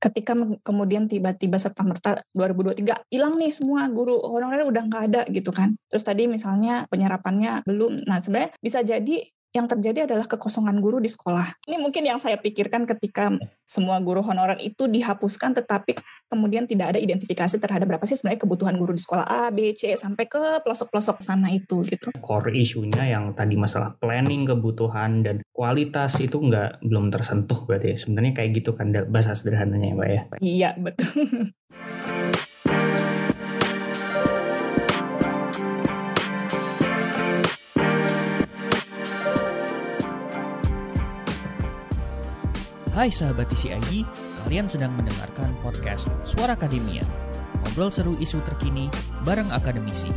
ketika kemudian tiba-tiba serta merta 2023 hilang nih semua guru honorer udah nggak ada gitu kan. Terus tadi misalnya penyerapannya belum. Nah sebenarnya bisa jadi yang terjadi adalah kekosongan guru di sekolah. Ini mungkin yang saya pikirkan ketika semua guru honorer itu dihapuskan tetapi kemudian tidak ada identifikasi terhadap berapa sih sebenarnya kebutuhan guru di sekolah A, B, C sampai ke pelosok-pelosok sana itu gitu. Core isunya yang tadi masalah planning kebutuhan dan kualitas itu nggak belum tersentuh berarti ya. Sebenarnya kayak gitu kan bahasa sederhananya ya Mbak ya. Iya, betul. Hai sahabat TCID, kalian sedang mendengarkan podcast Suara Akademia. Ngobrol seru isu terkini bareng akademisi.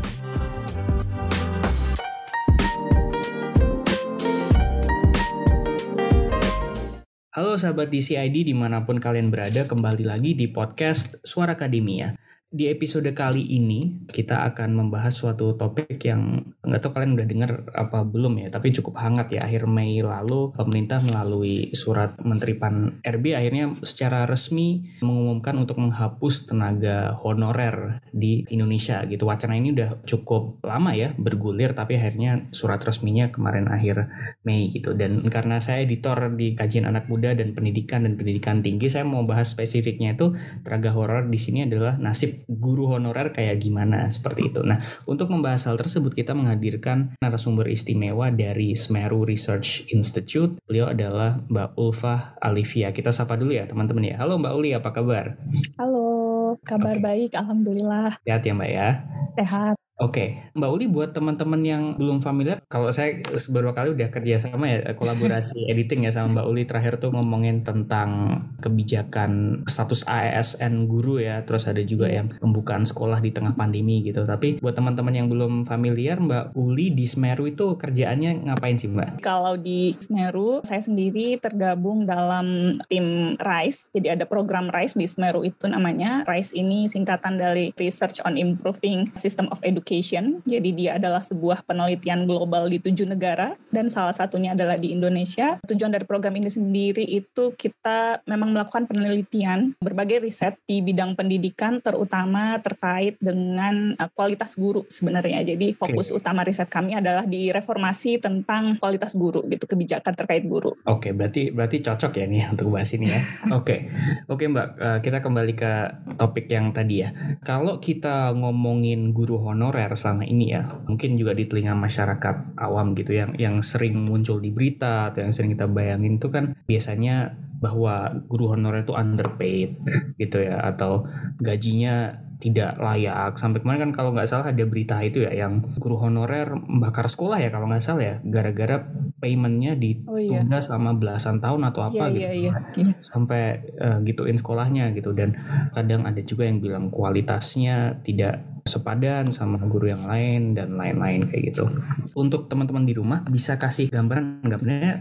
Halo sahabat DCID di mana pun kalian berada, kembali lagi di podcast Suara Akademia di episode kali ini kita akan membahas suatu topik yang nggak tahu kalian udah dengar apa belum ya, tapi cukup hangat ya. Akhir Mei lalu pemerintah melalui surat Menteri Pan RB akhirnya secara resmi mengumumkan untuk menghapus tenaga honorer di Indonesia gitu. Wacana ini udah cukup lama ya bergulir, tapi akhirnya surat resminya kemarin akhir Mei gitu. Dan karena saya editor di kajian anak muda dan pendidikan dan pendidikan tinggi, saya mau bahas spesifiknya itu tenaga honorer di sini adalah nasib guru honorer kayak gimana seperti itu. Nah, untuk membahas hal tersebut kita menghadirkan narasumber istimewa dari Smeru Research Institute. Beliau adalah Mbak Ulfa Alivia. Kita sapa dulu ya teman-teman ya. Halo Mbak Uli, apa kabar? Halo, kabar okay. baik, alhamdulillah. Sehat ya Mbak ya? Sehat. Oke, Mbak Uli buat teman-teman yang belum familiar, kalau saya beberapa kali udah kerja sama ya kolaborasi editing ya sama Mbak Uli terakhir tuh ngomongin tentang kebijakan status ASN guru ya, terus ada juga yeah. yang pembukaan sekolah di tengah pandemi gitu. Tapi buat teman-teman yang belum familiar, Mbak Uli di Semeru itu kerjaannya ngapain sih Mbak? Kalau di Semeru, saya sendiri tergabung dalam tim RISE, jadi ada program RISE di Semeru itu namanya. RISE ini singkatan dari Research on Improving System of Education Education. Jadi dia adalah sebuah penelitian global di tujuh negara dan salah satunya adalah di Indonesia. Tujuan dari program ini sendiri itu kita memang melakukan penelitian berbagai riset di bidang pendidikan terutama terkait dengan uh, kualitas guru sebenarnya. Jadi fokus okay. utama riset kami adalah di reformasi tentang kualitas guru gitu, kebijakan terkait guru. Oke, okay, berarti berarti cocok ya nih untuk bahas ini ya. Oke. Oke, okay, Mbak, uh, kita kembali ke topik yang tadi ya. Kalau kita ngomongin guru honor honorer selama ini ya. Mungkin juga di telinga masyarakat awam gitu yang yang sering muncul di berita atau yang sering kita bayangin itu kan biasanya bahwa guru honorer itu underpaid gitu ya atau gajinya tidak layak sampai kemarin kan kalau nggak salah ada berita itu ya yang guru honorer bakar sekolah ya kalau nggak salah ya gara-gara paymentnya ditunda oh, iya. selama belasan tahun atau apa iya, gitu iya, iya. sampai uh, gituin sekolahnya gitu dan kadang ada juga yang bilang kualitasnya tidak sepadan sama guru yang lain dan lain-lain kayak gitu. Untuk teman-teman di rumah bisa kasih gambaran nggak benar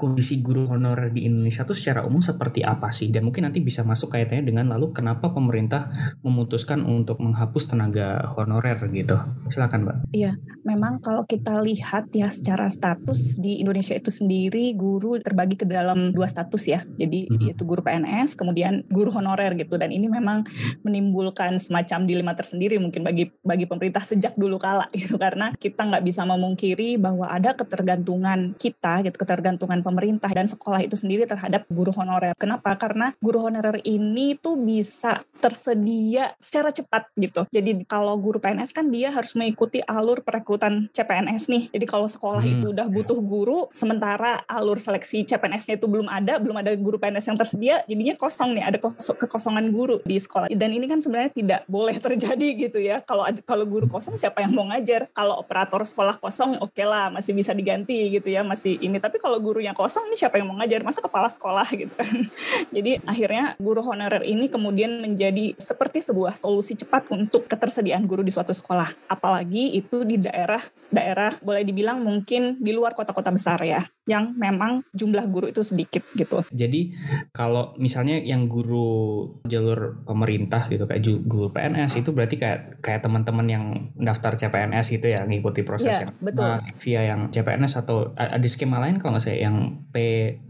kondisi guru honorer di Indonesia tuh secara umum seperti apa sih? Dan mungkin nanti bisa masuk kaitannya dengan lalu kenapa pemerintah memutuskan untuk menghapus tenaga honorer gitu. Silakan, Mbak. Iya, memang kalau kita lihat ya secara status di Indonesia itu sendiri guru terbagi ke dalam dua status ya. Jadi mm -hmm. yaitu guru PNS, kemudian guru honorer gitu. Dan ini memang menimbulkan semacam dilema tersendiri mungkin bagi bagi pemerintah sejak dulu kala gitu karena kita nggak bisa memungkiri bahwa ada ketergantungan kita gitu ketergantungan pemerintah dan sekolah itu sendiri terhadap guru honorer. Kenapa? Karena guru honorer ini tuh bisa tersedia secara cepat gitu. Jadi kalau guru PNS kan dia harus mengikuti alur perekrutan CPNS nih. Jadi kalau sekolah hmm. itu udah butuh guru sementara alur seleksi CPNS-nya itu belum ada, belum ada guru PNS yang tersedia, jadinya kosong nih, ada kekosongan guru di sekolah. Dan ini kan sebenarnya tidak boleh terjadi gitu ya ya kalau kalau guru kosong siapa yang mau ngajar kalau operator sekolah kosong oke okay lah masih bisa diganti gitu ya masih ini tapi kalau gurunya kosong nih siapa yang mau ngajar masa kepala sekolah gitu kan jadi akhirnya guru honorer ini kemudian menjadi seperti sebuah solusi cepat untuk ketersediaan guru di suatu sekolah. Apalagi itu di daerah daerah boleh dibilang mungkin di luar kota-kota besar ya yang memang jumlah guru itu sedikit gitu. Jadi kalau misalnya yang guru jalur pemerintah gitu kayak guru PNS itu berarti kayak kayak teman-teman yang daftar CPNS gitu ya ngikuti proses ya, yang betul. Nah, via yang CPNS atau ada skema lain kalau nggak saya yang P,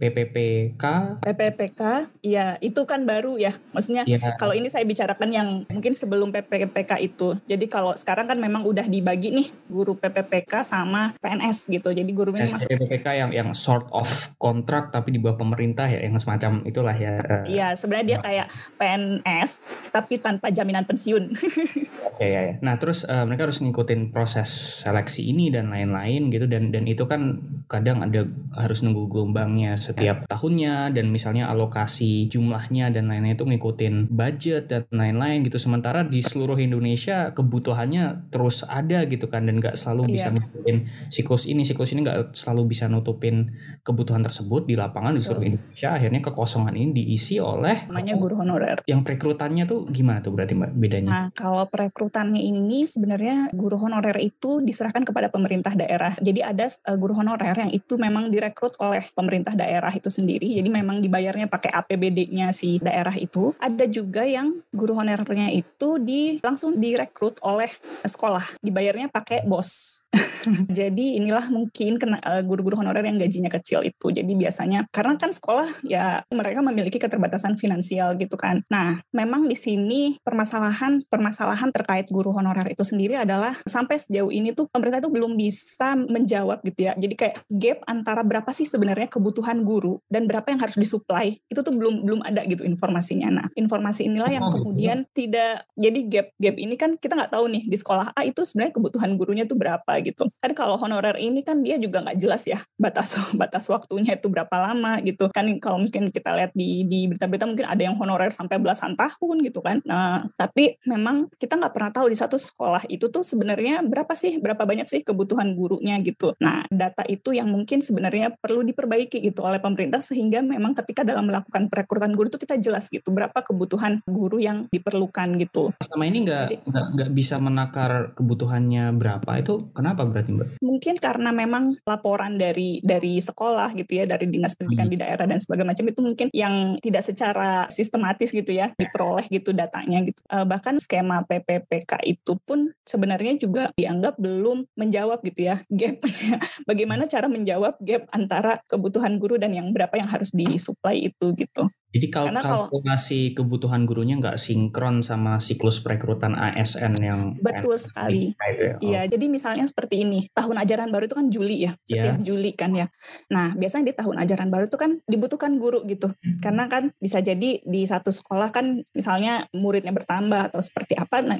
PPPK PPPK ya itu kan baru ya maksudnya ya. kalau ini saya bicarakan yang mungkin sebelum PPPK itu jadi kalau sekarang kan memang udah dibagi nih guru PPPK sama PNS gitu jadi guru ini masuk PPPK yang yang sort of kontrak tapi di bawah pemerintah ya yang semacam itulah ya. Iya sebenarnya dia kayak PNS tapi tanpa jaminan pensiun. Oke ya, ya. Nah terus uh, mereka harus ngikutin proses seleksi ini dan lain-lain gitu dan dan itu kan kadang ada harus nunggu gelombangnya setiap tahunnya dan misalnya alokasi jumlahnya dan lain-lain itu ngikutin budget dan lain-lain gitu. Sementara di seluruh Indonesia kebutuhannya terus ada gitu kan dan nggak selalu bisa yeah. ngikutin siklus ini. Siklus ini nggak selalu bisa nutupin kebutuhan tersebut di lapangan di seluruh Indonesia akhirnya kekosongan ini diisi oleh namanya guru honorer. Yang perekrutannya tuh gimana tuh berarti mbak bedanya? Nah kalau perekrutannya ini sebenarnya guru honorer itu diserahkan kepada pemerintah daerah. Jadi ada uh, guru honorer yang itu memang direkrut oleh pemerintah daerah itu sendiri. Jadi memang dibayarnya pakai APBD-nya si daerah itu. Ada juga yang guru honorernya itu di langsung direkrut oleh sekolah. Dibayarnya pakai bos. Jadi inilah mungkin kena uh, guru-guru honorer yang gajinya kecil itu. Jadi biasanya karena kan sekolah ya mereka memiliki keterbatasan finansial gitu kan. Nah, memang di sini permasalahan permasalahan terkait guru honorer itu sendiri adalah sampai sejauh ini tuh pemerintah itu belum bisa menjawab gitu ya. Jadi kayak gap antara berapa sih sebenarnya kebutuhan guru dan berapa yang harus disuplai itu tuh belum belum ada gitu informasinya. Nah, informasi inilah yang kemudian tidak jadi gap gap ini kan kita nggak tahu nih di sekolah A itu sebenarnya kebutuhan gurunya tuh berapa gitu. Kan kalau honorer ini kan dia juga nggak jelas ya batas batas waktunya itu berapa lama gitu. Kan kalau mungkin kita lihat di di berita-berita mungkin ada yang honorer sampai belasan tahun gitu kan. Nah tapi memang kita nggak pernah tahu di satu sekolah itu tuh sebenarnya berapa sih berapa banyak sih kebutuhan gurunya gitu. Nah data itu yang mungkin sebenarnya perlu diperbaiki gitu oleh pemerintah sehingga memang ketika dalam melakukan perekrutan guru itu kita jelas gitu berapa kebutuhan guru yang diperlukan gitu. Sama ini nggak nggak bisa menakar kebutuhannya berapa. Itu kenapa berarti mbak? Mungkin karena memang laporan dari dari sekolah gitu ya dari dinas pendidikan hmm. di daerah dan sebagainya macam itu mungkin yang tidak secara sistematis gitu ya diperoleh gitu datanya gitu. Uh, bahkan skema PPPK itu pun sebenarnya juga dianggap belum menjawab gitu ya gap bagaimana cara menjawab gap antara kebutuhan guru dan yang berapa yang harus disuplai itu gitu jadi kal kalkulasi kalau, kebutuhan gurunya nggak sinkron sama siklus perekrutan ASN yang betul sekali. Ya? Iya, oh. jadi misalnya seperti ini, tahun ajaran baru itu kan Juli ya, setiap yeah. Juli kan ya. Nah, biasanya di tahun ajaran baru itu kan dibutuhkan guru gitu, karena kan bisa jadi di satu sekolah kan misalnya muridnya bertambah atau seperti apa, nah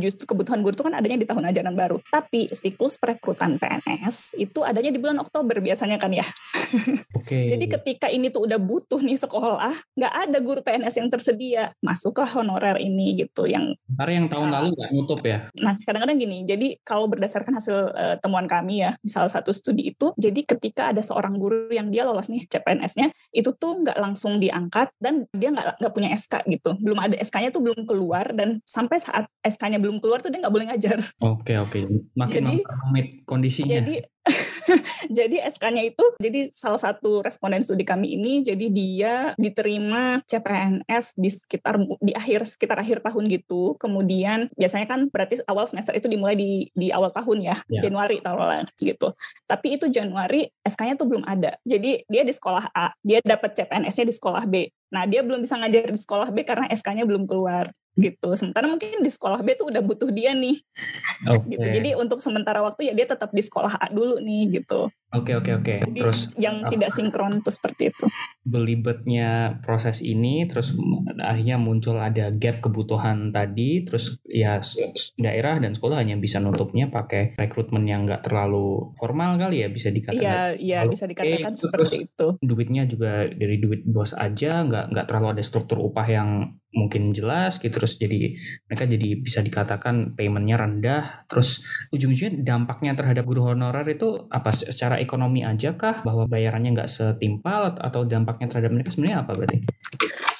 justru kebutuhan guru itu kan adanya di tahun ajaran baru. Tapi siklus perekrutan PNS itu adanya di bulan Oktober biasanya kan ya. Oke. Okay. jadi ketika ini tuh udah butuh nih sekolah nggak ada guru PNS yang tersedia masuklah honorer ini gitu yang karena yang tahun uh, lalu nggak nutup ya nah kadang-kadang gini jadi kalau berdasarkan hasil uh, temuan kami ya di salah satu studi itu jadi ketika ada seorang guru yang dia lolos nih CPNS-nya itu tuh nggak langsung diangkat dan dia nggak nggak punya SK gitu belum ada SK-nya tuh belum keluar dan sampai saat SK-nya belum keluar tuh dia nggak boleh ngajar oke okay, oke okay. makin jadi, kondisinya jadi jadi SK-nya itu jadi salah satu responden studi kami ini jadi dia diterima CPNS di sekitar di akhir sekitar akhir tahun gitu. Kemudian biasanya kan berarti awal semester itu dimulai di di awal tahun ya, ya. Januari taruhlah gitu. Tapi itu Januari SK-nya tuh belum ada. Jadi dia di sekolah A, dia dapat CPNS-nya di sekolah B. Nah, dia belum bisa ngajar di sekolah B karena SK-nya belum keluar gitu. Sementara mungkin di sekolah B tuh udah butuh dia nih. Okay. gitu. Jadi untuk sementara waktu ya dia tetap di sekolah A dulu nih gitu. Oke okay, oke okay, oke. Okay. Terus yang apa? tidak sinkron tuh seperti itu. Belibetnya proses ini terus akhirnya muncul ada gap kebutuhan tadi terus ya daerah dan sekolah hanya bisa nutupnya pakai rekrutmen yang enggak terlalu formal kali ya bisa dikatakan. Iya, iya bisa dikatakan seperti itu. Duitnya juga dari duit bos aja nggak nggak terlalu ada struktur upah yang mungkin jelas gitu terus jadi mereka jadi bisa dikatakan paymentnya rendah terus ujung-ujungnya dampaknya terhadap guru honorer itu apa secara ekonomi aja kah bahwa bayarannya nggak setimpal atau dampaknya terhadap mereka sebenarnya apa berarti?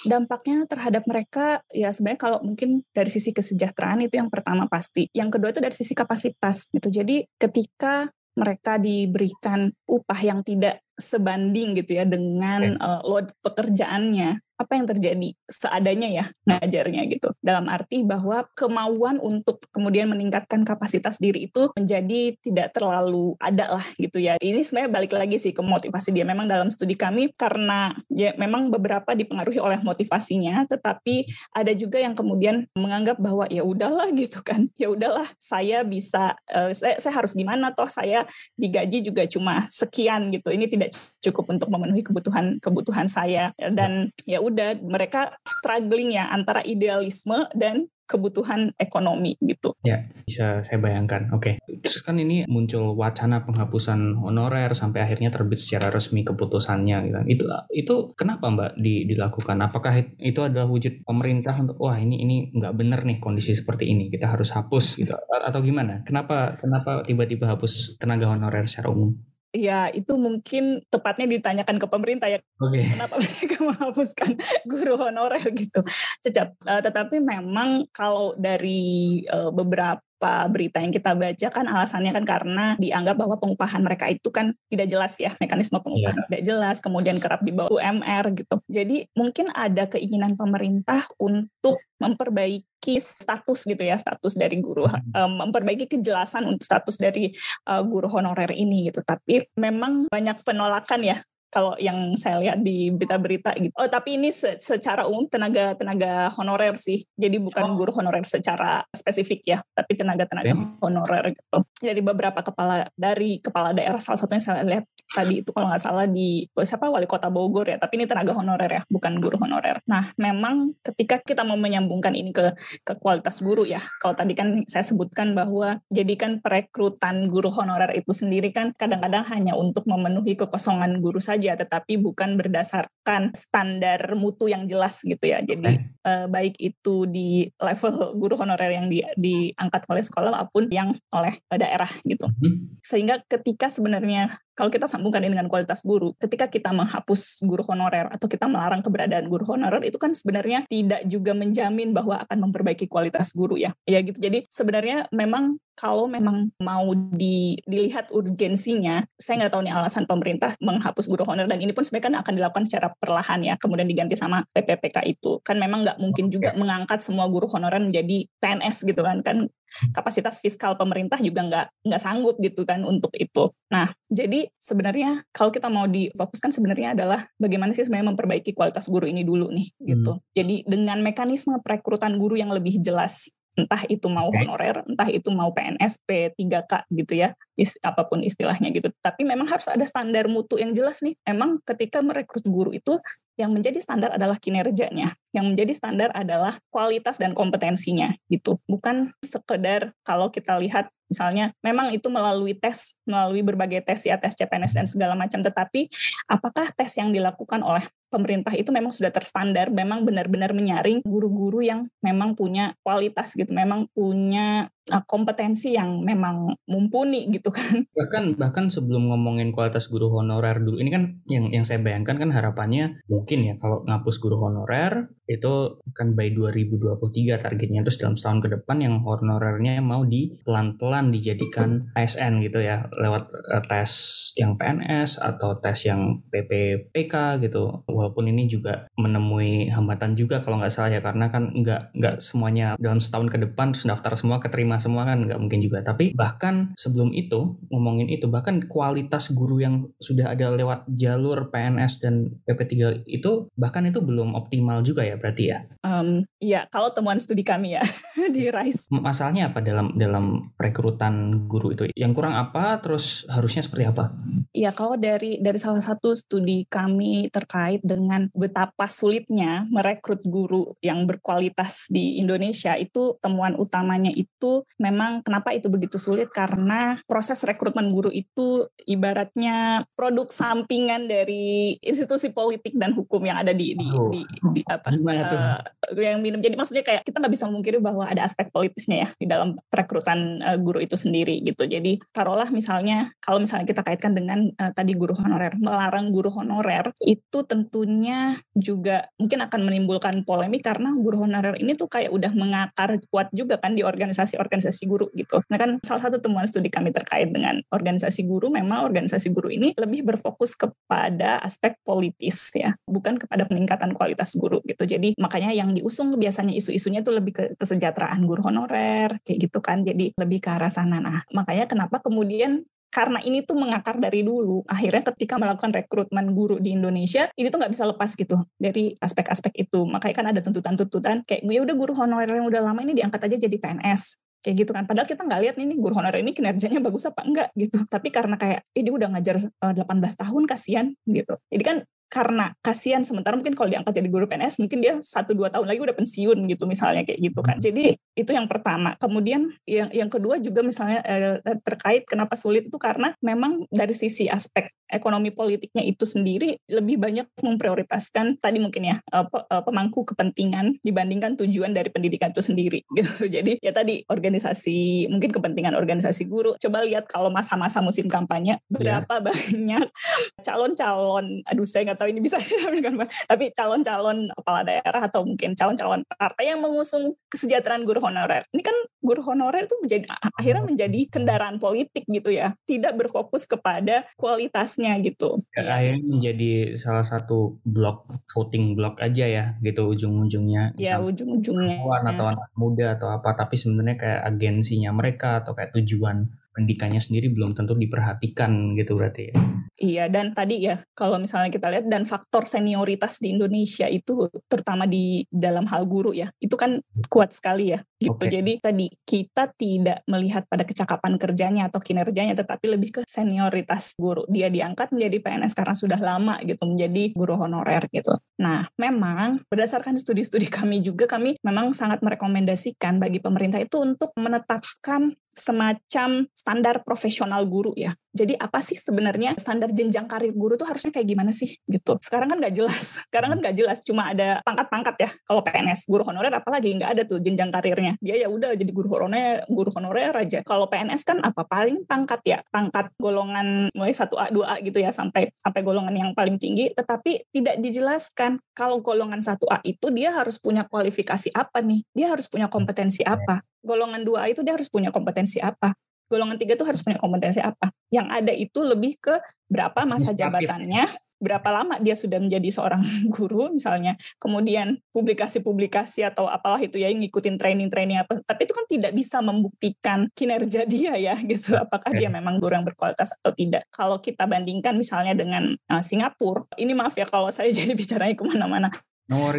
Dampaknya terhadap mereka ya sebenarnya kalau mungkin dari sisi kesejahteraan itu yang pertama pasti. Yang kedua itu dari sisi kapasitas gitu. Jadi ketika mereka diberikan upah yang tidak sebanding gitu ya dengan okay. uh, load pekerjaannya apa yang terjadi seadanya ya ngajarnya gitu. Dalam arti bahwa kemauan untuk kemudian meningkatkan kapasitas diri itu menjadi tidak terlalu ada lah gitu ya. Ini sebenarnya balik lagi sih ke motivasi dia. Memang dalam studi kami karena ya memang beberapa dipengaruhi oleh motivasinya, tetapi ada juga yang kemudian menganggap bahwa ya udahlah gitu kan. Ya udahlah saya bisa uh, saya, saya harus gimana toh saya digaji juga cuma sekian gitu. Ini tidak cukup untuk memenuhi kebutuhan kebutuhan saya dan ya udah udah mereka struggling ya antara idealisme dan kebutuhan ekonomi gitu. Ya, bisa saya bayangkan. Oke. Okay. Terus kan ini muncul wacana penghapusan honorer sampai akhirnya terbit secara resmi keputusannya gitu. Itu itu kenapa Mbak di, dilakukan? Apakah itu adalah wujud pemerintah untuk wah ini ini nggak benar nih kondisi seperti ini, kita harus hapus gitu atau gimana? Kenapa kenapa tiba-tiba hapus tenaga honorer secara umum? Ya itu mungkin tepatnya ditanyakan ke pemerintah ya okay. kenapa mereka menghapuskan guru honorer gitu cecap uh, tetapi memang kalau dari uh, beberapa berita yang kita baca kan alasannya kan karena dianggap bahwa pengupahan mereka itu kan tidak jelas ya mekanisme pengupahan yeah. tidak jelas kemudian kerap di bawah UMR gitu jadi mungkin ada keinginan pemerintah untuk memperbaiki status gitu ya status dari guru um, memperbaiki kejelasan untuk status dari uh, guru honorer ini gitu tapi memang banyak penolakan ya kalau yang saya lihat di berita-berita gitu. Oh, tapi ini secara umum tenaga tenaga honorer sih. Jadi bukan oh. guru honorer secara spesifik ya, tapi tenaga-tenaga honorer gitu. Jadi beberapa kepala dari kepala daerah salah satunya saya lihat tadi itu kalau nggak salah di siapa wali kota Bogor ya, tapi ini tenaga honorer ya, bukan guru honorer. Nah, memang ketika kita mau menyambungkan ini ke ke kualitas guru ya. Kalau tadi kan saya sebutkan bahwa jadikan perekrutan guru honorer itu sendiri kan kadang-kadang hanya untuk memenuhi kekosongan guru saja tetapi bukan berdasarkan standar mutu yang jelas gitu ya jadi okay. eh, baik itu di level guru honorer yang di, diangkat oleh sekolah maupun yang oleh daerah gitu hmm. sehingga ketika sebenarnya kalau kita sambungkan ini dengan kualitas guru, ketika kita menghapus guru honorer atau kita melarang keberadaan guru honorer itu kan sebenarnya tidak juga menjamin bahwa akan memperbaiki kualitas guru ya. Ya gitu. Jadi sebenarnya memang kalau memang mau di, dilihat urgensinya, saya nggak tahu nih alasan pemerintah menghapus guru honorer dan ini pun sebenarnya kan akan dilakukan secara perlahan ya, kemudian diganti sama PPPK itu. Kan memang nggak mungkin juga mengangkat semua guru honorer menjadi PNS gitu kan, kan kapasitas fiskal pemerintah juga nggak nggak sanggup gitu kan untuk itu. Nah, jadi sebenarnya kalau kita mau difokuskan sebenarnya adalah bagaimana sih sebenarnya memperbaiki kualitas guru ini dulu nih gitu. Hmm. Jadi dengan mekanisme perekrutan guru yang lebih jelas entah itu mau honorer, entah itu mau PNS, P3K gitu ya, is, apa pun istilahnya gitu. Tapi memang harus ada standar mutu yang jelas nih. Emang ketika merekrut guru itu yang menjadi standar adalah kinerjanya, yang menjadi standar adalah kualitas dan kompetensinya gitu. Bukan sekedar kalau kita lihat misalnya memang itu melalui tes, melalui berbagai tes ya, tes CPNS dan segala macam, tetapi apakah tes yang dilakukan oleh pemerintah itu memang sudah terstandar, memang benar-benar menyaring guru-guru yang memang punya kualitas gitu, memang punya kompetensi yang memang mumpuni gitu kan. Bahkan bahkan sebelum ngomongin kualitas guru honorer dulu, ini kan yang yang saya bayangkan kan harapannya mungkin ya kalau ngapus guru honorer itu kan by 2023 targetnya. Terus dalam setahun ke depan yang honorernya mau di pelan-pelan dijadikan ASN gitu ya. Lewat uh, tes yang PNS atau tes yang PPPK gitu. Walaupun ini juga menemui hambatan juga kalau nggak salah ya. Karena kan nggak nggak semuanya dalam setahun ke depan terus daftar semua keterima semua kan nggak mungkin juga. Tapi bahkan sebelum itu ngomongin itu bahkan kualitas guru yang sudah ada lewat jalur PNS dan PP3 itu bahkan itu belum optimal juga ya berarti ya? Um, ya kalau temuan studi kami ya di RISE. Masalahnya apa dalam dalam rekrutan guru itu? Yang kurang apa terus harusnya seperti apa? Ya kalau dari dari salah satu studi kami terkait dengan betapa sulitnya merekrut guru yang berkualitas di Indonesia itu temuan utamanya itu memang kenapa itu begitu sulit? Karena proses rekrutmen guru itu ibaratnya produk sampingan dari institusi politik dan hukum yang ada di di, di, di apa uh, yang minum. Jadi maksudnya kayak kita nggak bisa memungkiri bahwa ada aspek politisnya ya di dalam perekrutan uh, guru itu sendiri gitu. Jadi taruhlah misalnya kalau misalnya kita kaitkan dengan uh, tadi guru honorer, melarang guru honorer itu tentunya juga mungkin akan menimbulkan polemik karena guru honorer ini tuh kayak udah mengakar kuat juga kan di organisasi-organisasi guru gitu. Nah kan salah satu temuan studi kami terkait dengan organisasi guru memang organisasi guru ini lebih berfokus kepada aspek politis ya, bukan kepada peningkatan kualitas guru gitu. Jadi makanya yang diusung biasanya isu-isunya tuh lebih ke kesejahteraan guru honorer kayak gitu kan. Jadi lebih ke arah sana. Nah, makanya kenapa kemudian karena ini tuh mengakar dari dulu. Akhirnya ketika melakukan rekrutmen guru di Indonesia, ini tuh nggak bisa lepas gitu dari aspek-aspek itu. Makanya kan ada tuntutan-tuntutan kayak gue ya udah guru honorer yang udah lama ini diangkat aja jadi PNS kayak gitu kan padahal kita nggak lihat nih, nih guru honorer ini kinerjanya bagus apa enggak gitu tapi karena kayak eh, udah ngajar 18 eh, tahun kasihan gitu jadi kan karena kasihan sementara mungkin kalau diangkat jadi guru PNS mungkin dia satu dua tahun lagi udah pensiun gitu misalnya kayak gitu kan. Jadi itu yang pertama. Kemudian yang yang kedua juga misalnya eh, terkait kenapa sulit itu karena memang dari sisi aspek ekonomi politiknya itu sendiri lebih banyak memprioritaskan tadi mungkin ya eh, eh, pemangku kepentingan dibandingkan tujuan dari pendidikan itu sendiri gitu. Jadi ya tadi organisasi mungkin kepentingan organisasi guru. Coba lihat kalau masa-masa musim kampanye iya. berapa yeah. banyak calon-calon. Aduh saya nggak tahu ini bisa tapi calon-calon kepala daerah atau mungkin calon-calon partai yang mengusung kesejahteraan guru honorer. Ini kan guru honorer itu menjadi akhirnya menjadi kendaraan politik gitu ya. Tidak berfokus kepada kualitasnya gitu. Ya, akhirnya menjadi salah satu blok voting blok aja ya gitu ujung-ujungnya. Ya ujung-ujungnya. atau anak muda atau apa tapi sebenarnya kayak agensinya mereka atau kayak tujuan pendidikannya sendiri belum tentu diperhatikan gitu berarti ya. Iya dan tadi ya kalau misalnya kita lihat dan faktor senioritas di Indonesia itu terutama di dalam hal guru ya itu kan kuat sekali ya gitu. Okay. Jadi tadi kita tidak melihat pada kecakapan kerjanya atau kinerjanya tetapi lebih ke senioritas guru. Dia diangkat menjadi PNS karena sudah lama gitu menjadi guru honorer gitu. Nah memang berdasarkan studi-studi kami juga kami memang sangat merekomendasikan bagi pemerintah itu untuk menetapkan semacam standar profesional guru ya. Jadi apa sih sebenarnya standar jenjang karir guru tuh harusnya kayak gimana sih gitu. Sekarang kan nggak jelas. Sekarang kan nggak jelas. Cuma ada pangkat-pangkat ya. Kalau PNS guru honorer apalagi nggak ada tuh jenjang karirnya. Dia ya udah jadi guru honorer, guru honorer aja. Kalau PNS kan apa paling pangkat ya. Pangkat golongan mulai 1A, 2A gitu ya sampai sampai golongan yang paling tinggi. Tetapi tidak dijelaskan kalau golongan 1A itu dia harus punya kualifikasi apa nih. Dia harus punya kompetensi apa golongan 2A itu dia harus punya kompetensi apa golongan 3 itu harus punya kompetensi apa yang ada itu lebih ke berapa masa jabatannya berapa lama dia sudah menjadi seorang guru misalnya. Kemudian publikasi-publikasi atau apalah itu ya yang ngikutin training-training apa. Tapi itu kan tidak bisa membuktikan kinerja dia ya gitu. Apakah dia memang guru yang berkualitas atau tidak. Kalau kita bandingkan misalnya dengan uh, Singapura ini maaf ya kalau saya jadi bicaranya ke mana-mana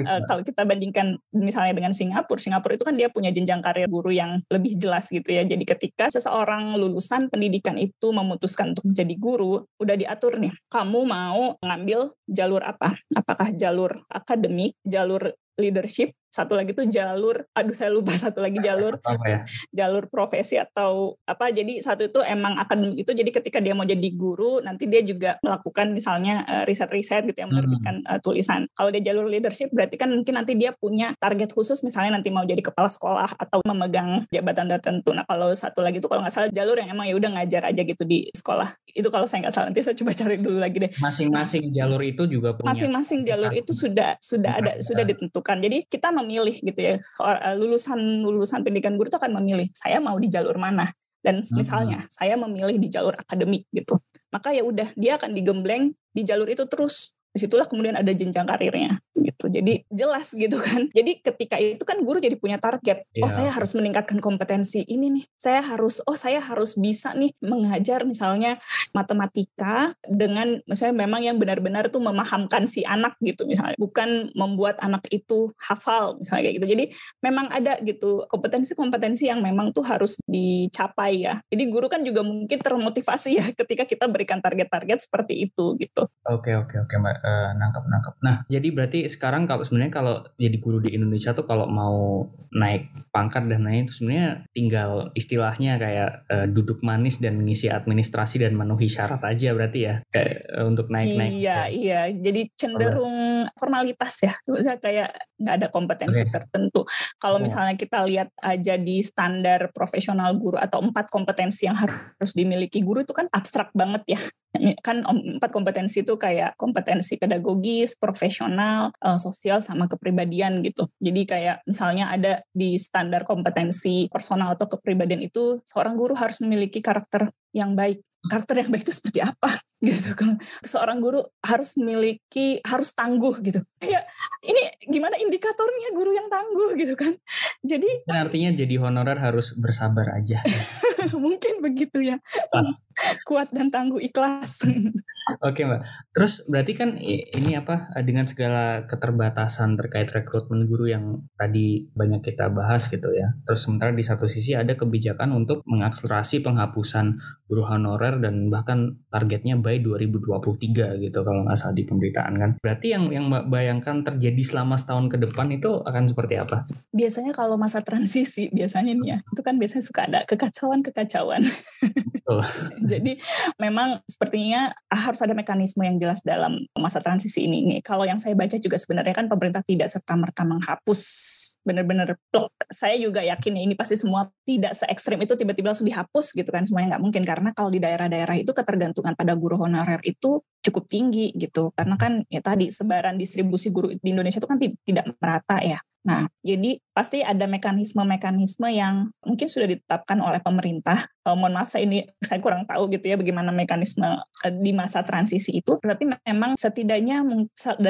uh, kalau kita bandingkan misalnya dengan Singapura, Singapura itu kan dia punya jenjang karir guru yang lebih jelas gitu ya. Jadi ketika seseorang lulusan pendidikan itu memutuskan untuk menjadi guru, udah diatur nih, kamu mau ngambil jalur apa? Apakah jalur akademik, jalur leadership satu lagi tuh jalur aduh saya lupa satu lagi jalur. apa ya? jalur profesi atau apa jadi satu itu emang akademik itu jadi ketika dia mau jadi guru nanti dia juga melakukan misalnya uh, riset-riset gitu yang menerbitkan hmm. uh, tulisan. Kalau dia jalur leadership berarti kan mungkin nanti dia punya target khusus misalnya nanti mau jadi kepala sekolah atau memegang jabatan tertentu. Nah kalau satu lagi itu kalau nggak salah jalur yang emang ya udah ngajar aja gitu di sekolah. Itu kalau saya nggak salah nanti saya coba cari dulu lagi deh. Masing-masing jalur itu juga punya masing-masing jalur itu sudah sudah ada sudah ditentukan. Jadi kita memilih gitu ya eh, lulusan lulusan pendidikan guru itu akan memilih saya mau di jalur mana dan hmm. misalnya hmm. saya memilih di jalur akademik gitu maka ya udah dia akan digembleng di jalur itu terus di situlah kemudian ada jenjang karirnya gitu. Jadi jelas gitu kan. Jadi ketika itu kan guru jadi punya target. Yeah. oh iya. saya harus meningkatkan kompetensi ini nih. Saya harus oh saya harus bisa nih mengajar misalnya matematika dengan misalnya memang yang benar-benar tuh memahamkan si anak gitu misalnya. Bukan membuat anak itu hafal misalnya kayak gitu. Jadi memang ada gitu kompetensi-kompetensi yang memang tuh harus dicapai ya. Jadi guru kan juga mungkin termotivasi ya ketika kita berikan target-target seperti itu gitu. Oke okay, oke okay, oke okay, mbak. Uh, nangkep nangkep. Nah, jadi berarti sekarang kalau sebenarnya kalau jadi guru di Indonesia tuh kalau mau naik pangkat dan lain itu sebenarnya tinggal istilahnya kayak uh, duduk manis dan mengisi administrasi dan memenuhi syarat aja berarti ya kayak uh, untuk naik-naik. Iya, iya. Jadi cenderung formalitas ya. Misalnya kayak nggak ada kompetensi okay. tertentu. Kalau oh. misalnya kita lihat aja di standar profesional guru atau empat kompetensi yang harus dimiliki guru itu kan abstrak banget ya kan empat kompetensi itu kayak kompetensi pedagogis, profesional, uh, sosial sama kepribadian gitu. Jadi kayak misalnya ada di standar kompetensi personal atau kepribadian itu seorang guru harus memiliki karakter yang baik karakter yang baik itu seperti apa gitu kan. Seorang guru harus memiliki harus tangguh gitu. Ya ini gimana indikatornya guru yang tangguh gitu kan. Jadi kan artinya jadi honorer harus bersabar aja. Mungkin begitu ya. Pas. kuat dan tangguh ikhlas. Oke mbak. Terus berarti kan ini apa dengan segala keterbatasan terkait rekrutmen guru yang tadi banyak kita bahas gitu ya. Terus sementara di satu sisi ada kebijakan untuk mengakselerasi penghapusan guru honorer dan bahkan targetnya by 2023 gitu kalau nggak salah di pemberitaan kan. Berarti yang yang bayangkan terjadi selama setahun ke depan itu akan seperti apa? Biasanya kalau masa transisi biasanya nih ya, itu kan biasanya suka ada kekacauan-kekacauan. Jadi memang sepertinya harus ada mekanisme yang jelas dalam masa transisi ini. Nih, kalau yang saya baca juga sebenarnya kan pemerintah tidak serta-merta menghapus benar-benar plok. Saya juga yakin ya ini pasti semua tidak se ekstrim itu tiba-tiba langsung dihapus gitu kan semuanya nggak mungkin karena kalau di daerah-daerah itu ketergantungan pada guru honorer itu cukup tinggi gitu karena kan ya tadi sebaran distribusi guru di Indonesia itu kan tidak merata ya Nah, jadi pasti ada mekanisme-mekanisme yang mungkin sudah ditetapkan oleh pemerintah. Uh, mohon maaf, saya ini saya kurang tahu gitu ya bagaimana mekanisme di masa transisi itu. Tapi memang setidaknya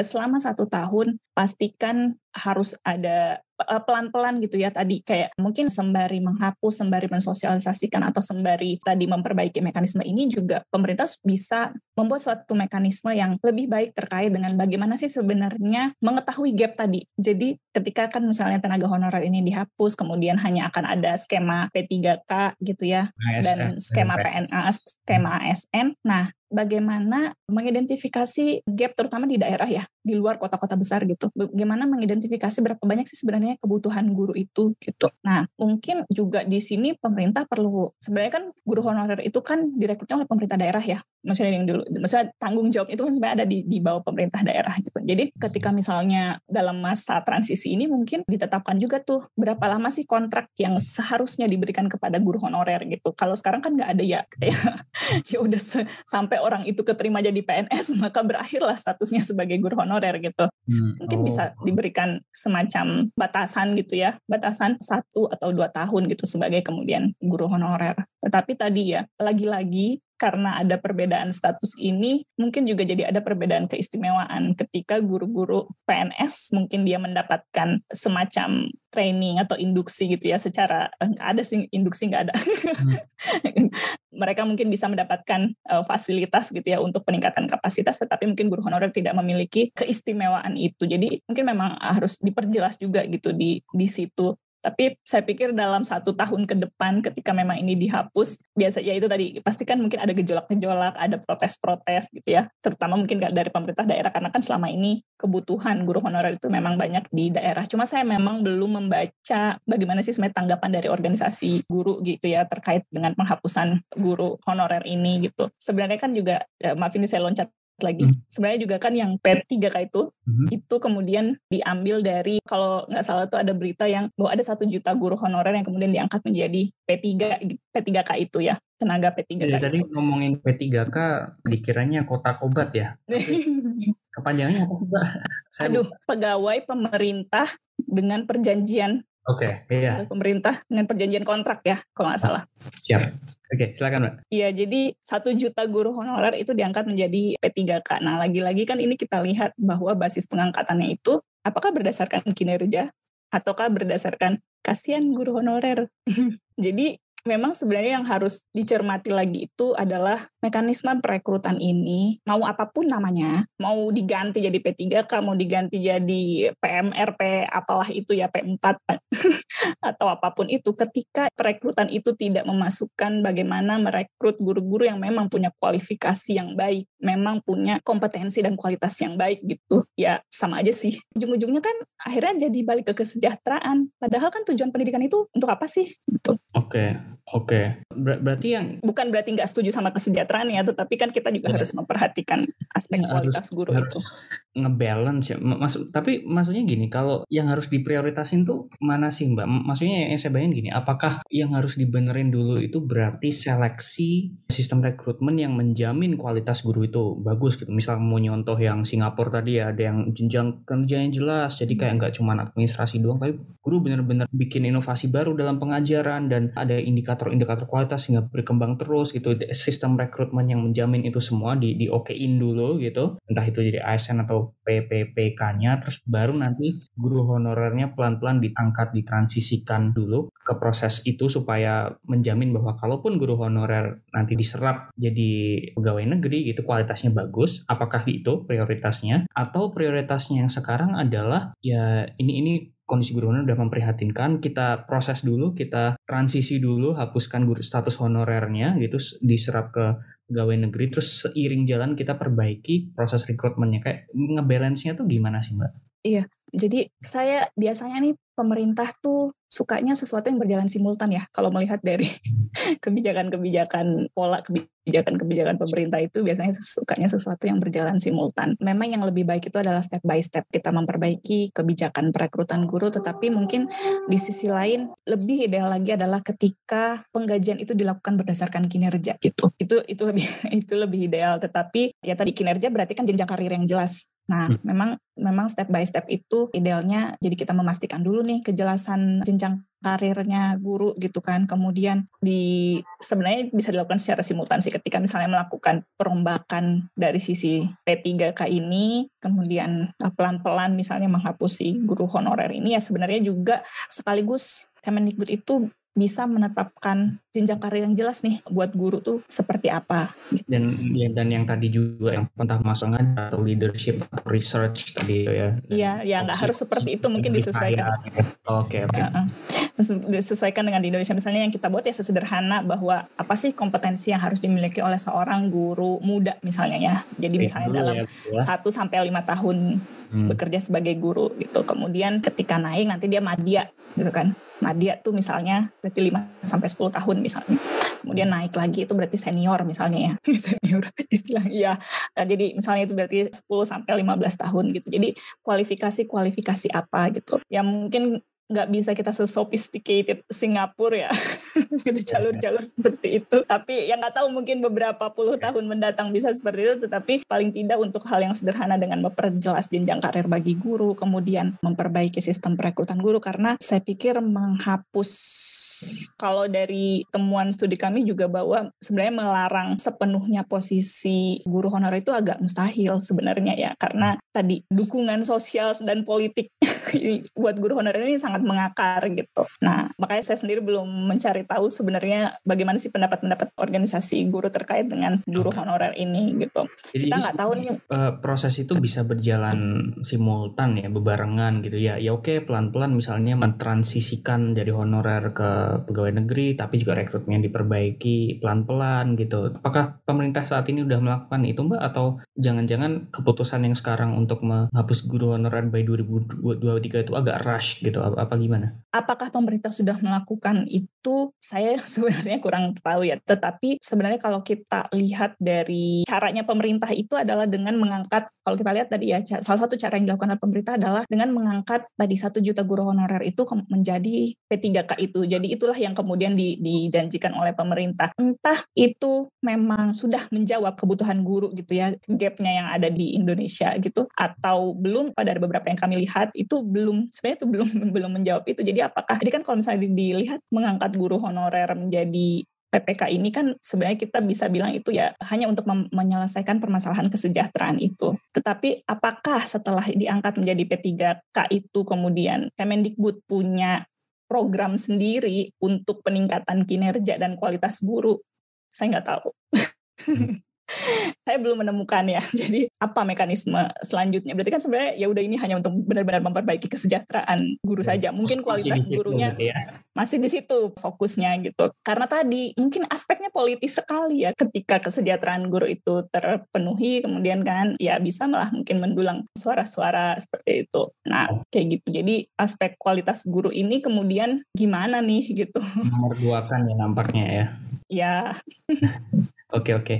selama satu tahun pastikan harus ada Eh, pelan-pelan gitu ya tadi kayak mungkin sembari menghapus, sembari mensosialisasikan atau sembari tadi memperbaiki mekanisme ini juga pemerintah bisa membuat suatu mekanisme yang lebih baik terkait dengan bagaimana sih sebenarnya mengetahui gap tadi. Jadi ketika kan misalnya tenaga honorer ini dihapus kemudian hanya akan ada skema P3K gitu ya dan skema PNA, skema ASN. Nah, bagaimana mengidentifikasi gap terutama di daerah ya, di luar kota-kota besar gitu. Bagaimana mengidentifikasi berapa banyak sih sebenarnya kebutuhan guru itu gitu. Nah, mungkin juga di sini pemerintah perlu sebenarnya kan guru honorer itu kan direkrutnya oleh pemerintah daerah ya. Maksudnya yang dulu maksudnya tanggung jawab itu kan sebenarnya ada di di bawah pemerintah daerah gitu. Jadi ketika misalnya dalam masa transisi ini mungkin ditetapkan juga tuh berapa lama sih kontrak yang seharusnya diberikan kepada guru honorer gitu. Kalau sekarang kan nggak ada ya kayak ya udah sampai orang itu keterima jadi PNS maka berakhirlah statusnya sebagai guru honorer gitu. Hmm. Mungkin oh. bisa diberikan semacam batasan gitu ya, batasan satu atau dua tahun gitu sebagai kemudian guru honorer. Tetapi tadi ya lagi-lagi karena ada perbedaan status ini, mungkin juga jadi ada perbedaan keistimewaan ketika guru-guru PNS mungkin dia mendapatkan semacam training atau induksi gitu ya secara eh, ada sih induksi nggak ada. Hmm. Mereka mungkin bisa mendapatkan uh, fasilitas gitu ya untuk peningkatan kapasitas, tetapi mungkin guru honorer tidak memiliki keistimewaan itu. Jadi mungkin memang harus diperjelas juga gitu di di situ tapi saya pikir dalam satu tahun ke depan ketika memang ini dihapus, biasa ya itu tadi pasti kan mungkin ada gejolak-gejolak, ada protes-protes gitu ya. Terutama mungkin dari pemerintah daerah karena kan selama ini kebutuhan guru honorer itu memang banyak di daerah. Cuma saya memang belum membaca bagaimana sih sebenarnya tanggapan dari organisasi guru gitu ya terkait dengan penghapusan guru honorer ini gitu. Sebenarnya kan juga ya, maaf ini saya loncat lagi. Hmm. Sebenarnya juga kan yang P3K itu hmm. itu kemudian diambil dari kalau nggak salah tuh ada berita yang bahwa ada satu juta guru honorer yang kemudian diangkat menjadi P3 P3K itu ya tenaga P3K. Jadi tadi ngomongin P3K dikiranya kota obat ya. Kepanjangannya apa? Saya Aduh, pegawai pemerintah dengan perjanjian Oke, okay, iya. Pemerintah dengan perjanjian kontrak ya, kalau nggak salah. Siap. Oke, silakan Mbak. Iya, jadi satu juta guru honorer itu diangkat menjadi P3K. Nah, lagi-lagi kan ini kita lihat bahwa basis pengangkatannya itu apakah berdasarkan kinerja ataukah berdasarkan kasihan guru honorer. jadi memang sebenarnya yang harus dicermati lagi itu adalah mekanisme perekrutan ini mau apa pun namanya, mau diganti jadi P3K, mau diganti jadi PMRP apalah itu ya P4 atau apa pun itu ketika perekrutan itu tidak memasukkan bagaimana merekrut guru-guru yang memang punya kualifikasi yang baik, memang punya kompetensi dan kualitas yang baik gitu. Ya sama aja sih. Ujung-ujungnya kan akhirnya jadi balik ke kesejahteraan. Padahal kan tujuan pendidikan itu untuk apa sih? Gitu. Oke, okay. oke. Okay. Ber berarti yang bukan berarti nggak setuju sama kesejahteraan ya, tetapi kan kita juga ya. harus memperhatikan aspek ya, kualitas harus, guru harus itu. Ngebalance ya. Maksud tapi maksudnya gini, kalau yang harus diprioritasin tuh mana sih Mbak? Maksudnya yang saya bayangin gini, apakah yang harus dibenerin dulu itu berarti seleksi sistem rekrutmen yang menjamin kualitas guru itu bagus gitu. Misal mau nyontoh yang Singapura tadi ya, ada yang jenjang kerjanya jelas, jadi kayak nggak cuma administrasi doang, tapi guru bener-bener bikin inovasi baru dalam pengajaran dan ada indikator-indikator kualitas sehingga berkembang terus gitu sistem rekrutmen yang menjamin itu semua di di okein dulu gitu. Entah itu jadi ASN atau PPPK-nya terus baru nanti guru honorernya pelan-pelan diangkat ditransisikan dulu ke proses itu supaya menjamin bahwa kalaupun guru honorer nanti diserap jadi pegawai negeri gitu kualitasnya bagus apakah itu prioritasnya? Atau prioritasnya yang sekarang adalah ya ini ini kondisi guru honorer udah memprihatinkan, kita proses dulu, kita transisi dulu, hapuskan guru status honorernya gitu, diserap ke pegawai negeri, terus seiring jalan kita perbaiki proses rekrutmennya. Kayak ngebalance-nya tuh gimana sih Mbak? Iya, jadi saya biasanya nih pemerintah tuh sukanya sesuatu yang berjalan simultan ya. Kalau melihat dari kebijakan-kebijakan pola kebijakan-kebijakan pemerintah itu biasanya sukanya sesuatu yang berjalan simultan. Memang yang lebih baik itu adalah step by step kita memperbaiki kebijakan perekrutan guru, tetapi mungkin di sisi lain lebih ideal lagi adalah ketika penggajian itu dilakukan berdasarkan kinerja gitu. Itu itu lebih itu lebih ideal. Tetapi ya tadi kinerja berarti kan jenjang karir yang jelas. Nah, hmm. memang memang step by step itu idealnya jadi kita memastikan dulu nih kejelasan jenjang karirnya guru gitu kan. Kemudian di sebenarnya bisa dilakukan secara simultan sih ketika misalnya melakukan perombakan dari sisi P3K ini, kemudian pelan-pelan misalnya menghapusi guru honorer ini ya sebenarnya juga sekaligus Kemendikbud itu bisa menetapkan jenjang karir yang jelas nih buat guru tuh seperti apa. Gitu. Dan ya, dan yang tadi juga yang entah masukkan atau leadership atau research tadi ya. Iya, ya nggak harus seperti itu mungkin disesuaikan. Oke oke. Okay, okay. Disesuaikan dengan di Indonesia misalnya yang kita buat ya sesederhana bahwa apa sih kompetensi yang harus dimiliki oleh seorang guru muda misalnya ya. Jadi misalnya dalam ya, ya. satu sampai lima tahun hmm. bekerja sebagai guru gitu. Kemudian ketika naik nanti dia media gitu kan Madya tuh misalnya berarti 5 sampai 10 tahun misalnya. Kemudian naik lagi itu berarti senior misalnya ya. senior istilah ya. Nah, jadi misalnya itu berarti 10 sampai 15 tahun gitu. Jadi kualifikasi-kualifikasi apa gitu. Yang mungkin nggak bisa kita sesophisticated Singapura ya. Di jalur-jalur seperti itu. Tapi yang nggak tahu mungkin beberapa puluh tahun mendatang bisa seperti itu. Tetapi paling tidak untuk hal yang sederhana dengan memperjelas jenjang karir bagi guru kemudian memperbaiki sistem perekrutan guru. Karena saya pikir menghapus kalau dari temuan studi kami juga bahwa sebenarnya melarang sepenuhnya posisi guru honorer itu agak mustahil sebenarnya ya karena tadi dukungan sosial dan politik buat guru honorer ini sangat mengakar gitu. Nah, makanya saya sendiri belum mencari tahu sebenarnya bagaimana sih pendapat-pendapat organisasi guru terkait dengan guru okay. honorer ini gitu. Jadi Kita nggak tahu nih uh, proses itu bisa berjalan simultan ya, bebarengan gitu ya. Ya oke, pelan-pelan misalnya mentransisikan dari honorer ke pegawai negeri, tapi juga rekrutmen diperbaiki pelan-pelan gitu. Apakah pemerintah saat ini udah melakukan itu Mbak atau jangan-jangan keputusan yang sekarang untuk menghapus guru honorer by 2023 itu agak rush gitu apa gimana? Apakah pemerintah sudah melakukan itu? Saya sebenarnya kurang tahu ya. Tetapi sebenarnya kalau kita lihat dari caranya pemerintah itu adalah dengan mengangkat kalau kita lihat tadi ya salah satu cara yang dilakukan oleh pemerintah adalah dengan mengangkat tadi satu juta guru honorer itu menjadi P3K itu. Jadi itulah yang kemudian di, dijanjikan oleh pemerintah. Entah itu memang sudah menjawab kebutuhan guru gitu ya, gapnya yang ada di Indonesia gitu, atau belum pada beberapa yang kami lihat itu belum sebenarnya itu belum belum menjawab itu. Jadi apakah jadi kan kalau misalnya dilihat mengangkat guru honorer menjadi PPK ini kan sebenarnya kita bisa bilang itu ya hanya untuk menyelesaikan permasalahan kesejahteraan itu. Tetapi apakah setelah diangkat menjadi P3K itu kemudian Kemendikbud punya program sendiri untuk peningkatan kinerja dan kualitas guru? Saya nggak tahu. Saya belum menemukan ya. Jadi apa mekanisme selanjutnya? Berarti kan sebenarnya ya udah ini hanya untuk benar-benar memperbaiki kesejahteraan guru ya, saja. Mungkin kualitas gurunya ya. masih di situ fokusnya gitu. Karena tadi mungkin aspeknya politis sekali ya ketika kesejahteraan guru itu terpenuhi kemudian kan ya bisa malah mungkin mendulang suara-suara seperti itu. Nah, oh. kayak gitu. Jadi aspek kualitas guru ini kemudian gimana nih gitu. Nomor dua kan ya nampaknya ya. Ya. Oke okay, oke. Okay.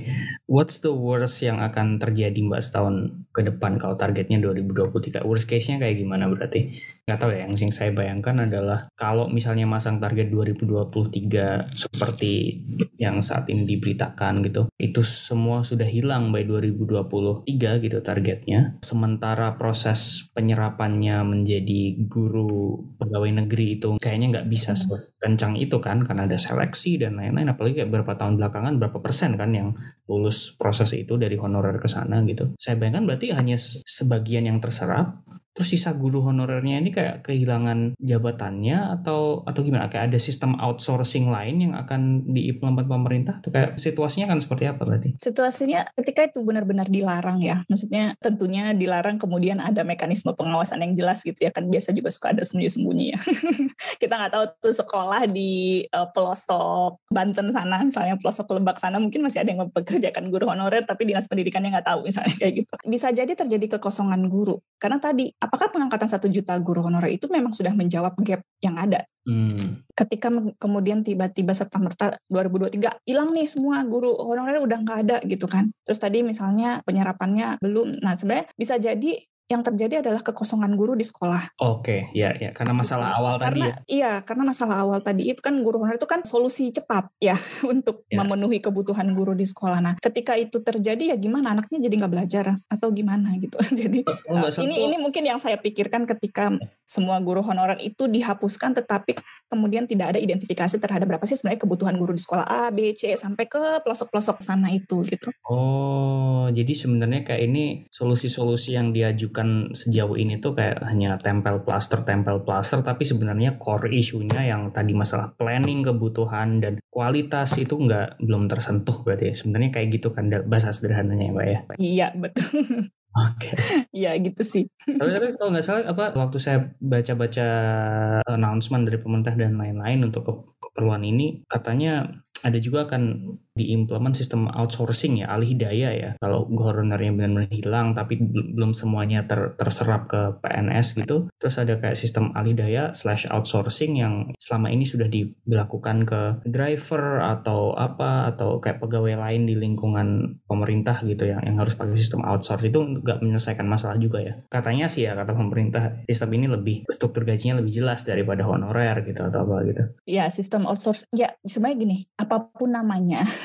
What's the worst yang akan terjadi Mbak setahun ke depan kalau targetnya 2023? Worst case-nya kayak gimana berarti? Nggak tahu ya, yang sing saya bayangkan adalah kalau misalnya masang target 2023 seperti yang saat ini diberitakan gitu, itu semua sudah hilang by 2023 gitu targetnya. Sementara proses penyerapannya menjadi guru pegawai negeri itu kayaknya nggak bisa sekencang itu kan karena ada seleksi dan lain-lain apalagi kayak berapa tahun belakangan berapa persen kan kan yang lulus proses itu dari honorer ke sana gitu. Saya bayangkan berarti hanya sebagian yang terserap Terus sisa guru honorernya ini kayak kehilangan jabatannya atau atau gimana? Kayak ada sistem outsourcing lain yang akan diimplement pemerintah? Atau kayak situasinya kan seperti apa berarti? Situasinya ketika itu benar-benar dilarang ya. Maksudnya tentunya dilarang kemudian ada mekanisme pengawasan yang jelas gitu ya. Kan biasa juga suka ada sembunyi-sembunyi ya. Kita nggak tahu tuh sekolah di uh, pelosok Banten sana misalnya pelosok Lebak sana mungkin masih ada yang mempekerjakan guru honorer tapi dinas pendidikannya nggak tahu misalnya kayak gitu. Bisa jadi terjadi kekosongan guru. Karena tadi apakah pengangkatan satu juta guru honorer itu memang sudah menjawab gap yang ada? Hmm. Ketika kemudian tiba-tiba serta merta 2023 hilang nih semua guru honorer udah nggak ada gitu kan. Terus tadi misalnya penyerapannya belum. Nah sebenarnya bisa jadi yang terjadi adalah kekosongan guru di sekolah. Oke, ya ya karena masalah awal karena, tadi. Ya. Iya, karena masalah awal tadi itu kan guru honorer itu kan solusi cepat ya untuk ya. memenuhi kebutuhan guru di sekolah. Nah, ketika itu terjadi ya gimana anaknya jadi nggak belajar atau gimana gitu. jadi uh, ini ini mungkin yang saya pikirkan ketika semua guru honorer itu dihapuskan tetapi kemudian tidak ada identifikasi terhadap berapa sih sebenarnya kebutuhan guru di sekolah A, B, C sampai ke pelosok-pelosok sana itu gitu. Oh, jadi sebenarnya kayak ini solusi-solusi yang diajukan bukan sejauh ini tuh kayak hanya tempel plaster tempel plaster tapi sebenarnya core isunya yang tadi masalah planning kebutuhan dan kualitas itu nggak belum tersentuh berarti ya. sebenarnya kayak gitu kan bahasa sederhananya ya mbak ya iya betul Oke. Okay. Iya gitu sih. Tapi kalau nggak salah apa waktu saya baca-baca announcement dari pemerintah dan lain-lain untuk keperluan ini katanya ada juga akan diimplement sistem outsourcing ya alih daya ya. Kalau gubernurnya benar-benar hilang tapi belum semuanya ter, terserap ke PNS gitu terus ada kayak sistem alih daya slash outsourcing yang selama ini sudah dilakukan ke driver atau apa atau kayak pegawai lain di lingkungan pemerintah gitu yang yang harus pakai sistem outsource itu nggak menyelesaikan masalah juga ya. Katanya sih ya kata pemerintah sistem ini lebih struktur gajinya lebih jelas daripada honorer gitu atau apa gitu. Ya sistem outsource ya sebenarnya gini apa pun namanya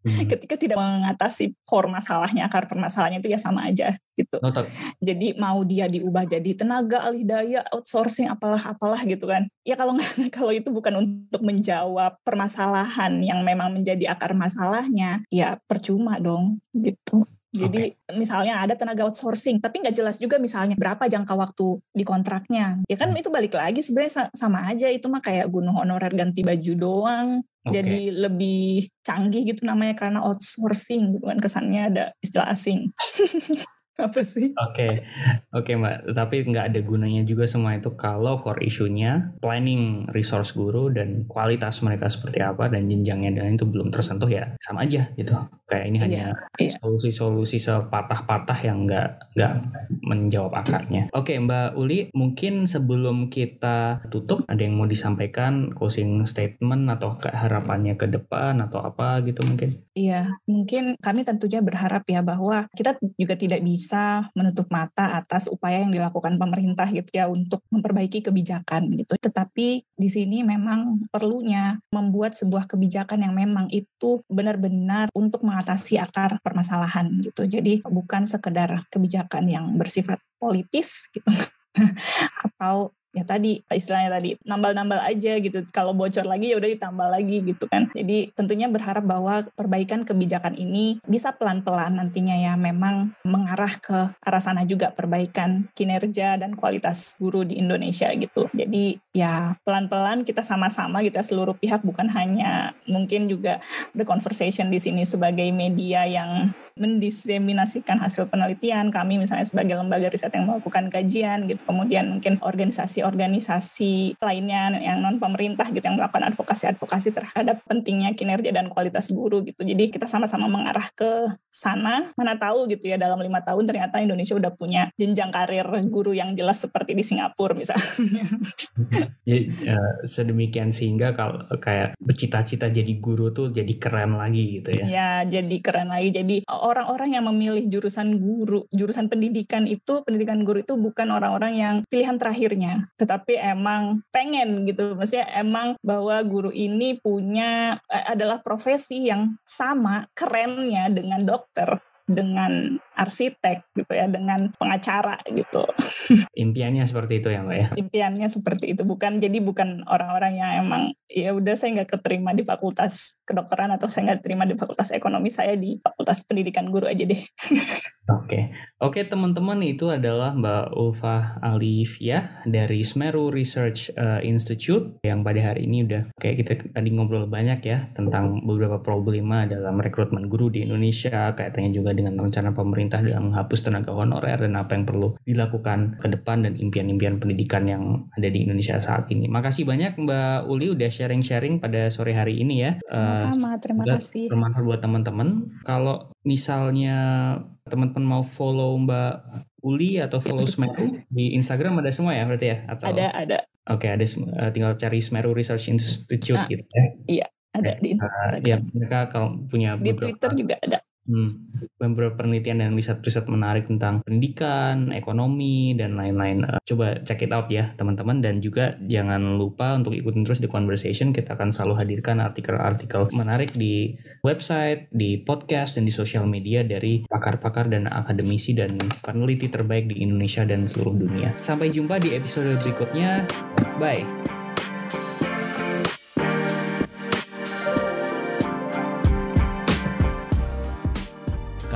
Hmm. ketika tidak mengatasi core masalahnya akar permasalahannya itu ya sama aja gitu. Notak. Jadi mau dia diubah jadi tenaga alih daya outsourcing apalah apalah gitu kan. Ya kalau kalau itu bukan untuk menjawab permasalahan yang memang menjadi akar masalahnya, ya percuma dong gitu. Jadi okay. misalnya ada tenaga outsourcing, tapi nggak jelas juga misalnya berapa jangka waktu di kontraknya. Ya kan hmm. itu balik lagi sebenarnya sama aja itu mah kayak gunung honorer ganti baju doang. Okay. Jadi lebih canggih gitu namanya karena outsourcing, bukan kesannya ada istilah asing. apa sih? Oke, okay. oke okay, mbak. Tapi nggak ada gunanya juga semua itu kalau core isunya planning resource guru dan kualitas mereka seperti apa dan jenjangnya dan itu belum tersentuh ya sama aja gitu. Kayak ini iya, hanya iya. solusi-solusi sepatah-patah yang nggak nggak menjawab akarnya. Oke okay, mbak Uli, mungkin sebelum kita tutup ada yang mau disampaikan closing statement atau harapannya ke depan atau apa gitu mungkin? Iya, mungkin kami tentunya berharap ya bahwa kita juga tidak bisa menutup mata atas upaya yang dilakukan pemerintah gitu ya untuk memperbaiki kebijakan gitu. Tetapi di sini memang perlunya membuat sebuah kebijakan yang memang itu benar-benar untuk mengatasi akar permasalahan gitu. Jadi bukan sekedar kebijakan yang bersifat politis gitu atau ya tadi istilahnya tadi nambal-nambal aja gitu. Kalau bocor lagi ya udah ditambah lagi gitu kan. Jadi tentunya berharap bahwa perbaikan kebijakan ini bisa pelan-pelan nantinya ya memang mengarah ke arah sana juga perbaikan kinerja dan kualitas guru di Indonesia gitu. Jadi ya pelan-pelan kita sama-sama gitu ya seluruh pihak bukan hanya mungkin juga the conversation di sini sebagai media yang mendiseminasikan hasil penelitian kami misalnya sebagai lembaga riset yang melakukan kajian gitu kemudian mungkin organisasi-organisasi lainnya yang non pemerintah gitu yang melakukan advokasi-advokasi terhadap pentingnya kinerja dan kualitas guru gitu. Jadi kita sama-sama mengarah ke sana. Mana tahu gitu ya dalam lima tahun ternyata Indonesia udah punya jenjang karir guru yang jelas seperti di Singapura misalnya. Ya, sedemikian sehingga kalau kayak bercita-cita jadi guru tuh jadi keren lagi gitu ya. Ya jadi keren lagi. Jadi orang-orang yang memilih jurusan guru jurusan pendidikan itu pendidikan guru itu bukan orang-orang yang pilihan terakhirnya tetapi emang pengen gitu. Maksudnya emang bahwa guru ini punya eh, adalah profesi yang sama kerennya dengan dokter dengan arsitek gitu ya dengan pengacara gitu. Impiannya seperti itu ya mbak ya? Impiannya seperti itu bukan jadi bukan orang-orang yang emang ya udah saya nggak keterima di fakultas kedokteran atau saya nggak terima di fakultas ekonomi saya di fakultas pendidikan guru aja deh. Oke, oke teman-teman itu adalah Mbak Ulfa Alivia dari Smeru Research uh, Institute yang pada hari ini udah kayak kita tadi ngobrol banyak ya tentang beberapa problema dalam rekrutmen guru di Indonesia, kaitannya juga dengan rencana pemerintah dalam menghapus tenaga honorer dan apa yang perlu dilakukan ke depan dan impian-impian pendidikan yang ada di Indonesia saat ini. Makasih banyak Mbak Uli udah sharing-sharing pada sore hari ini ya. Sama-sama, terima kasih. Bermanfaat buat teman-teman. Kalau misalnya teman-teman mau follow Mbak Uli atau follow Smeru di Instagram ada semua ya berarti ya? Atau... Ada, ada. Oke, ada eh, tinggal cari Smeru Research Institute nah, gitu ya. Iya, ada di Instagram. Uh, ya, mereka kalau punya di Twitter juga ada. Hmm, beberapa penelitian dan riset-riset menarik tentang pendidikan, ekonomi, dan lain-lain. Uh, coba check it out ya teman-teman dan juga jangan lupa untuk ikutin terus di conversation. Kita akan selalu hadirkan artikel-artikel menarik di website, di podcast, dan di sosial media dari pakar-pakar dan akademisi dan peneliti terbaik di Indonesia dan seluruh dunia. Sampai jumpa di episode berikutnya. Bye.